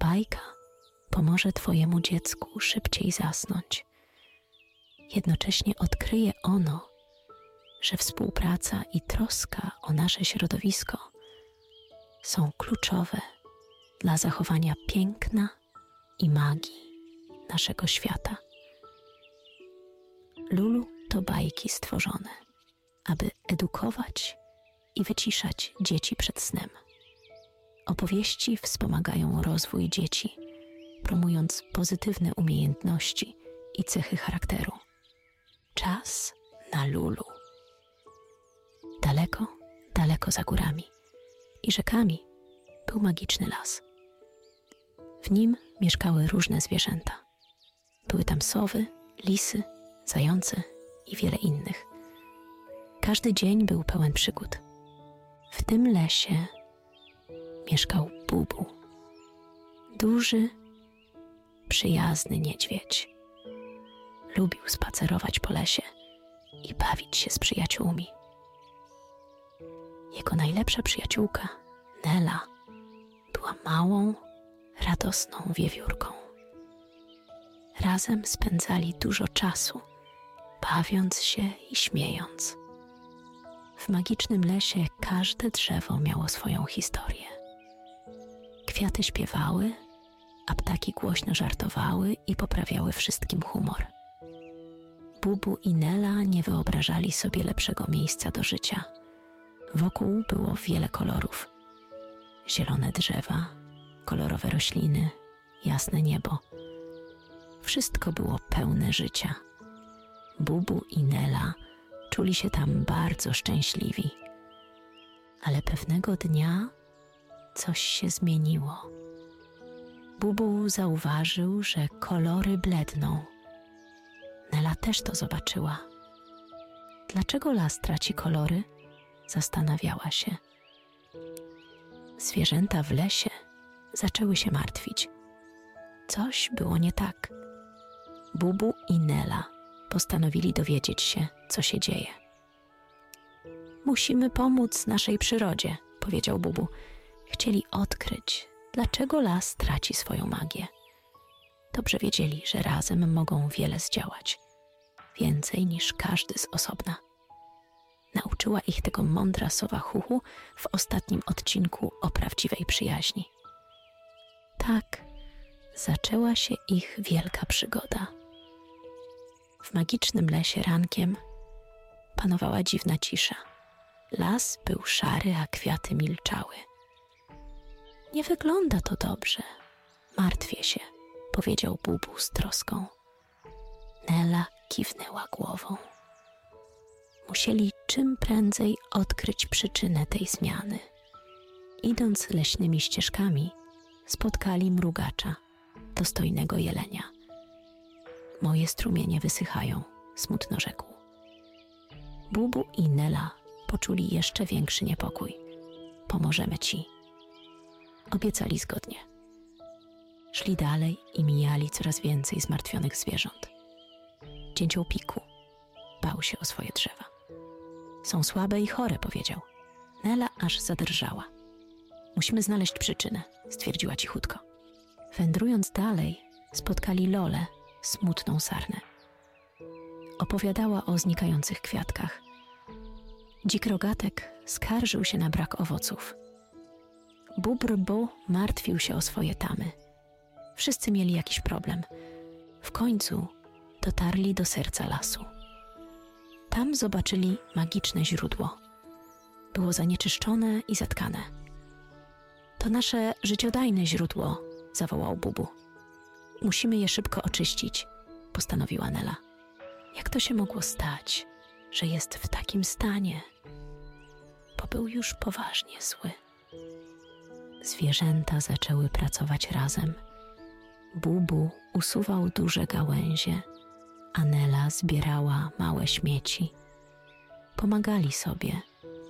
bajka pomoże Twojemu dziecku szybciej zasnąć. Jednocześnie odkryje ono, że współpraca i troska o nasze środowisko są kluczowe dla zachowania piękna i magii naszego świata. Lulu to bajki stworzone, aby edukować i wyciszać dzieci przed snem. Opowieści wspomagają rozwój dzieci, promując pozytywne umiejętności i cechy charakteru. Czas na Lulu. Daleko, daleko za górami i rzekami był magiczny las. W nim mieszkały różne zwierzęta. Były tam sowy, lisy, zające i wiele innych. Każdy dzień był pełen przygód. W tym lesie mieszkał Bubu. Duży, przyjazny niedźwiedź. Lubił spacerować po lesie i bawić się z przyjaciółmi. Jego najlepsza przyjaciółka, Nela, była małą, radosną wiewiórką. Razem spędzali dużo czasu, bawiąc się i śmiejąc. W magicznym lesie każde drzewo miało swoją historię. Kwiaty śpiewały, a ptaki głośno żartowały i poprawiały wszystkim humor. Bubu i Nela nie wyobrażali sobie lepszego miejsca do życia. Wokół było wiele kolorów: zielone drzewa, kolorowe rośliny, jasne niebo. Wszystko było pełne życia. Bubu i Nela czuli się tam bardzo szczęśliwi. Ale pewnego dnia coś się zmieniło. Bubu zauważył, że kolory bledną. Nela też to zobaczyła. Dlaczego las traci kolory? Zastanawiała się. Zwierzęta w lesie zaczęły się martwić. Coś było nie tak. Bubu i Nela postanowili dowiedzieć się, co się dzieje. Musimy pomóc naszej przyrodzie, powiedział Bubu. Chcieli odkryć, dlaczego las traci swoją magię. Dobrze wiedzieli, że razem mogą wiele zdziałać, więcej niż każdy z osobna. Nauczyła ich tego mądra sowa Huhu w ostatnim odcinku o prawdziwej przyjaźni. Tak zaczęła się ich wielka przygoda. W magicznym lesie rankiem panowała dziwna cisza. Las był szary, a kwiaty milczały. Nie wygląda to dobrze. Martwię się, powiedział Bubu z troską. Nela kiwnęła głową. Musieli czym prędzej odkryć przyczynę tej zmiany. Idąc leśnymi ścieżkami, spotkali mrugacza, dostojnego jelenia. Moje strumienie wysychają, smutno rzekł. Bubu i Nela poczuli jeszcze większy niepokój. Pomożemy ci. Obiecali zgodnie. Szli dalej i mijali coraz więcej zmartwionych zwierząt. Dzięcioł piku bał się o swoje drzewa. Są słabe i chore, powiedział. Nela aż zadrżała. Musimy znaleźć przyczynę, stwierdziła cichutko. Wędrując dalej, spotkali Lolę, smutną sarnę. Opowiadała o znikających kwiatkach. Dzik rogatek skarżył się na brak owoców. Bubr Bo martwił się o swoje tamy. Wszyscy mieli jakiś problem. W końcu dotarli do serca lasu. Tam zobaczyli magiczne źródło. Było zanieczyszczone i zatkane. To nasze życiodajne źródło, zawołał Bubu. Musimy je szybko oczyścić, postanowiła Nela. Jak to się mogło stać, że jest w takim stanie? Bo był już poważnie zły. Zwierzęta zaczęły pracować razem. Bubu usuwał duże gałęzie, a Nela zbierała małe śmieci. Pomagali sobie,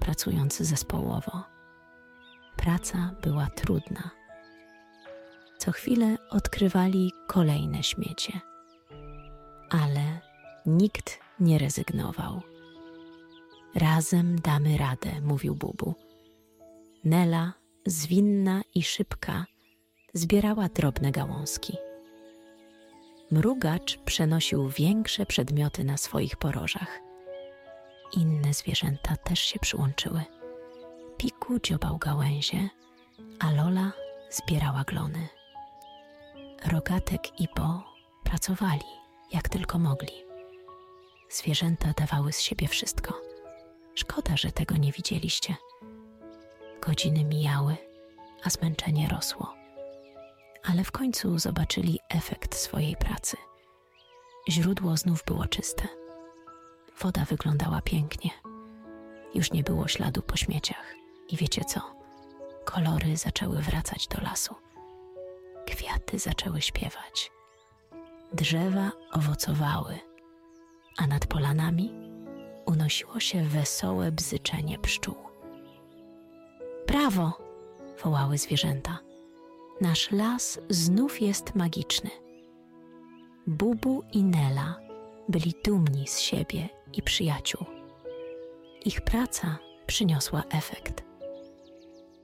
pracując zespołowo. Praca była trudna co chwilę odkrywali kolejne śmiecie. Ale nikt nie rezygnował. Razem damy radę, mówił Bubu. Nela, zwinna i szybka, zbierała drobne gałązki. Mrugacz przenosił większe przedmioty na swoich porożach. Inne zwierzęta też się przyłączyły. Piku dziobał gałęzie, a Lola zbierała glony. Rogatek i Bo pracowali, jak tylko mogli. Zwierzęta dawały z siebie wszystko. Szkoda, że tego nie widzieliście. Godziny mijały, a zmęczenie rosło. Ale w końcu zobaczyli efekt swojej pracy. Źródło znów było czyste. Woda wyglądała pięknie. Już nie było śladu po śmieciach. I wiecie co? Kolory zaczęły wracać do lasu. Kwiaty zaczęły śpiewać. Drzewa owocowały, a nad polanami unosiło się wesołe bzyczenie pszczół. Brawo! wołały zwierzęta. Nasz las znów jest magiczny. Bubu i Nela byli dumni z siebie i przyjaciół. Ich praca przyniosła efekt.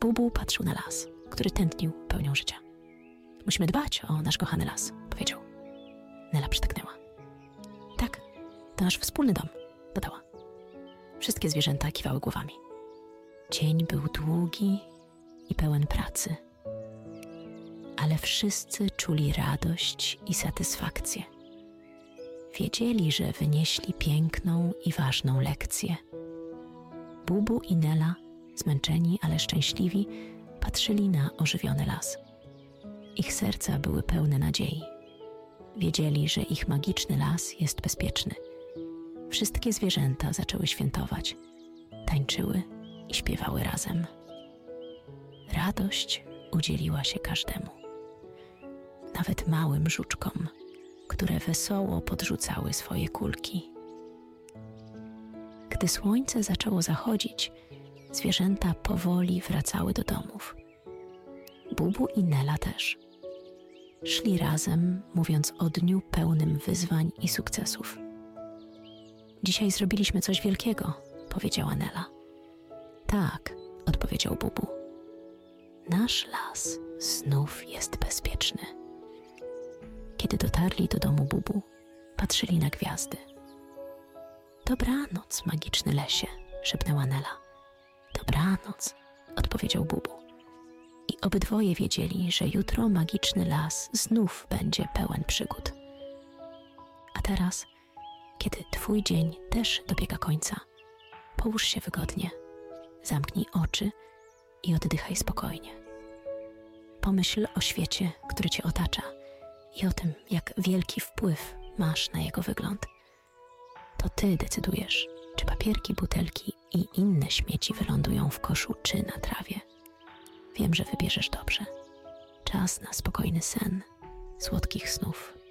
Bubu patrzył na las, który tętnił pełnią życia. Musimy dbać o nasz kochany las, powiedział. Nela przytaknęła. Tak, to nasz wspólny dom, dodała. Wszystkie zwierzęta kiwały głowami. Dzień był długi i pełen pracy, ale wszyscy czuli radość i satysfakcję. Wiedzieli, że wynieśli piękną i ważną lekcję. Bubu i Nela, zmęczeni, ale szczęśliwi, patrzyli na ożywiony las. Ich serca były pełne nadziei. Wiedzieli, że ich magiczny las jest bezpieczny. Wszystkie zwierzęta zaczęły świętować, tańczyły i śpiewały razem. Radość udzieliła się każdemu, nawet małym żuczkom, które wesoło podrzucały swoje kulki. Gdy słońce zaczęło zachodzić, zwierzęta powoli wracały do domów. Bubu i Nela też. Szli razem, mówiąc o dniu pełnym wyzwań i sukcesów. Dzisiaj zrobiliśmy coś wielkiego, powiedziała Nela. Tak, odpowiedział Bubu. Nasz las znów jest bezpieczny. Kiedy dotarli do domu Bubu, patrzyli na gwiazdy. Dobranoc, magiczny lesie, szepnęła Nela. Dobranoc, odpowiedział Bubu. I obydwoje wiedzieli, że jutro magiczny las znów będzie pełen przygód. A teraz, kiedy Twój dzień też dobiega końca, połóż się wygodnie, zamknij oczy i oddychaj spokojnie. Pomyśl o świecie, który Cię otacza i o tym, jak wielki wpływ masz na jego wygląd. To Ty decydujesz, czy papierki, butelki i inne śmieci wylądują w koszu czy na trawie. Wiem, że wybierzesz dobrze. Czas na spokojny sen, słodkich snów